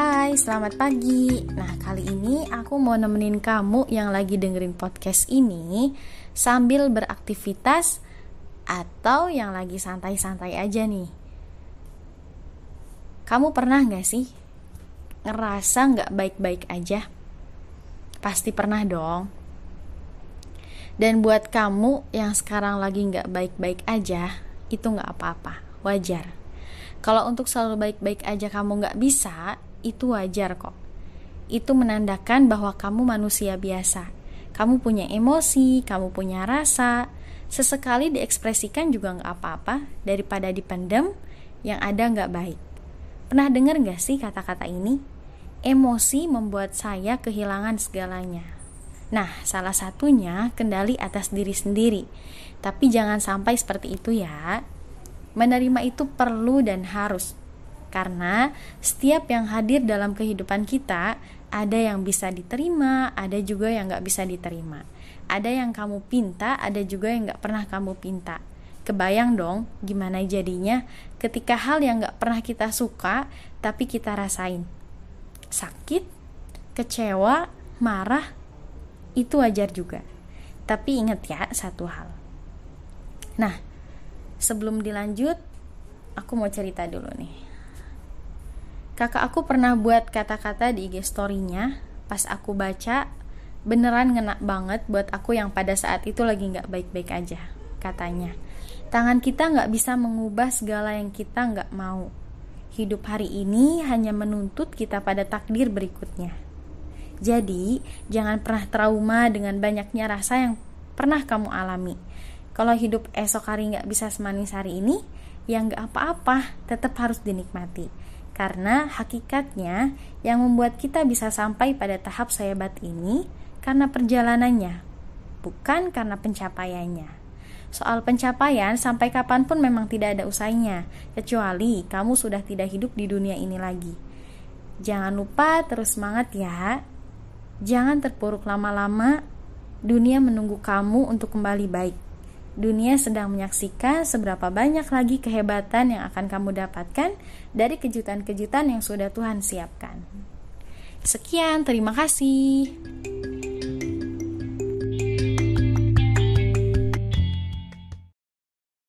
Hai, selamat pagi. Nah, kali ini aku mau nemenin kamu yang lagi dengerin podcast ini sambil beraktivitas atau yang lagi santai-santai aja nih. Kamu pernah gak sih ngerasa gak baik-baik aja? Pasti pernah dong. Dan buat kamu yang sekarang lagi gak baik-baik aja, itu gak apa-apa, wajar. Kalau untuk selalu baik-baik aja kamu gak bisa, itu wajar kok. Itu menandakan bahwa kamu manusia biasa. Kamu punya emosi, kamu punya rasa. Sesekali diekspresikan juga nggak apa-apa daripada dipendam yang ada nggak baik. Pernah dengar nggak sih kata-kata ini? Emosi membuat saya kehilangan segalanya. Nah, salah satunya kendali atas diri sendiri. Tapi jangan sampai seperti itu ya. Menerima itu perlu dan harus karena setiap yang hadir dalam kehidupan kita ada yang bisa diterima, ada juga yang nggak bisa diterima. Ada yang kamu pinta, ada juga yang nggak pernah kamu pinta. Kebayang dong gimana jadinya ketika hal yang nggak pernah kita suka tapi kita rasain. Sakit, kecewa, marah, itu wajar juga. Tapi ingat ya satu hal. Nah, sebelum dilanjut, aku mau cerita dulu nih Kakak aku pernah buat kata-kata di IG story-nya. Pas aku baca, beneran ngena banget buat aku yang pada saat itu lagi nggak baik-baik aja. Katanya, tangan kita nggak bisa mengubah segala yang kita nggak mau. Hidup hari ini hanya menuntut kita pada takdir berikutnya. Jadi, jangan pernah trauma dengan banyaknya rasa yang pernah kamu alami. Kalau hidup esok hari nggak bisa semanis hari ini, ya nggak apa-apa, tetap harus dinikmati karena hakikatnya yang membuat kita bisa sampai pada tahap sehebat ini karena perjalanannya, bukan karena pencapaiannya. Soal pencapaian, sampai kapan pun memang tidak ada usainya, kecuali kamu sudah tidak hidup di dunia ini lagi. Jangan lupa terus semangat ya. Jangan terpuruk lama-lama, dunia menunggu kamu untuk kembali baik dunia sedang menyaksikan seberapa banyak lagi kehebatan yang akan kamu dapatkan dari kejutan-kejutan yang sudah Tuhan siapkan. Sekian, terima kasih.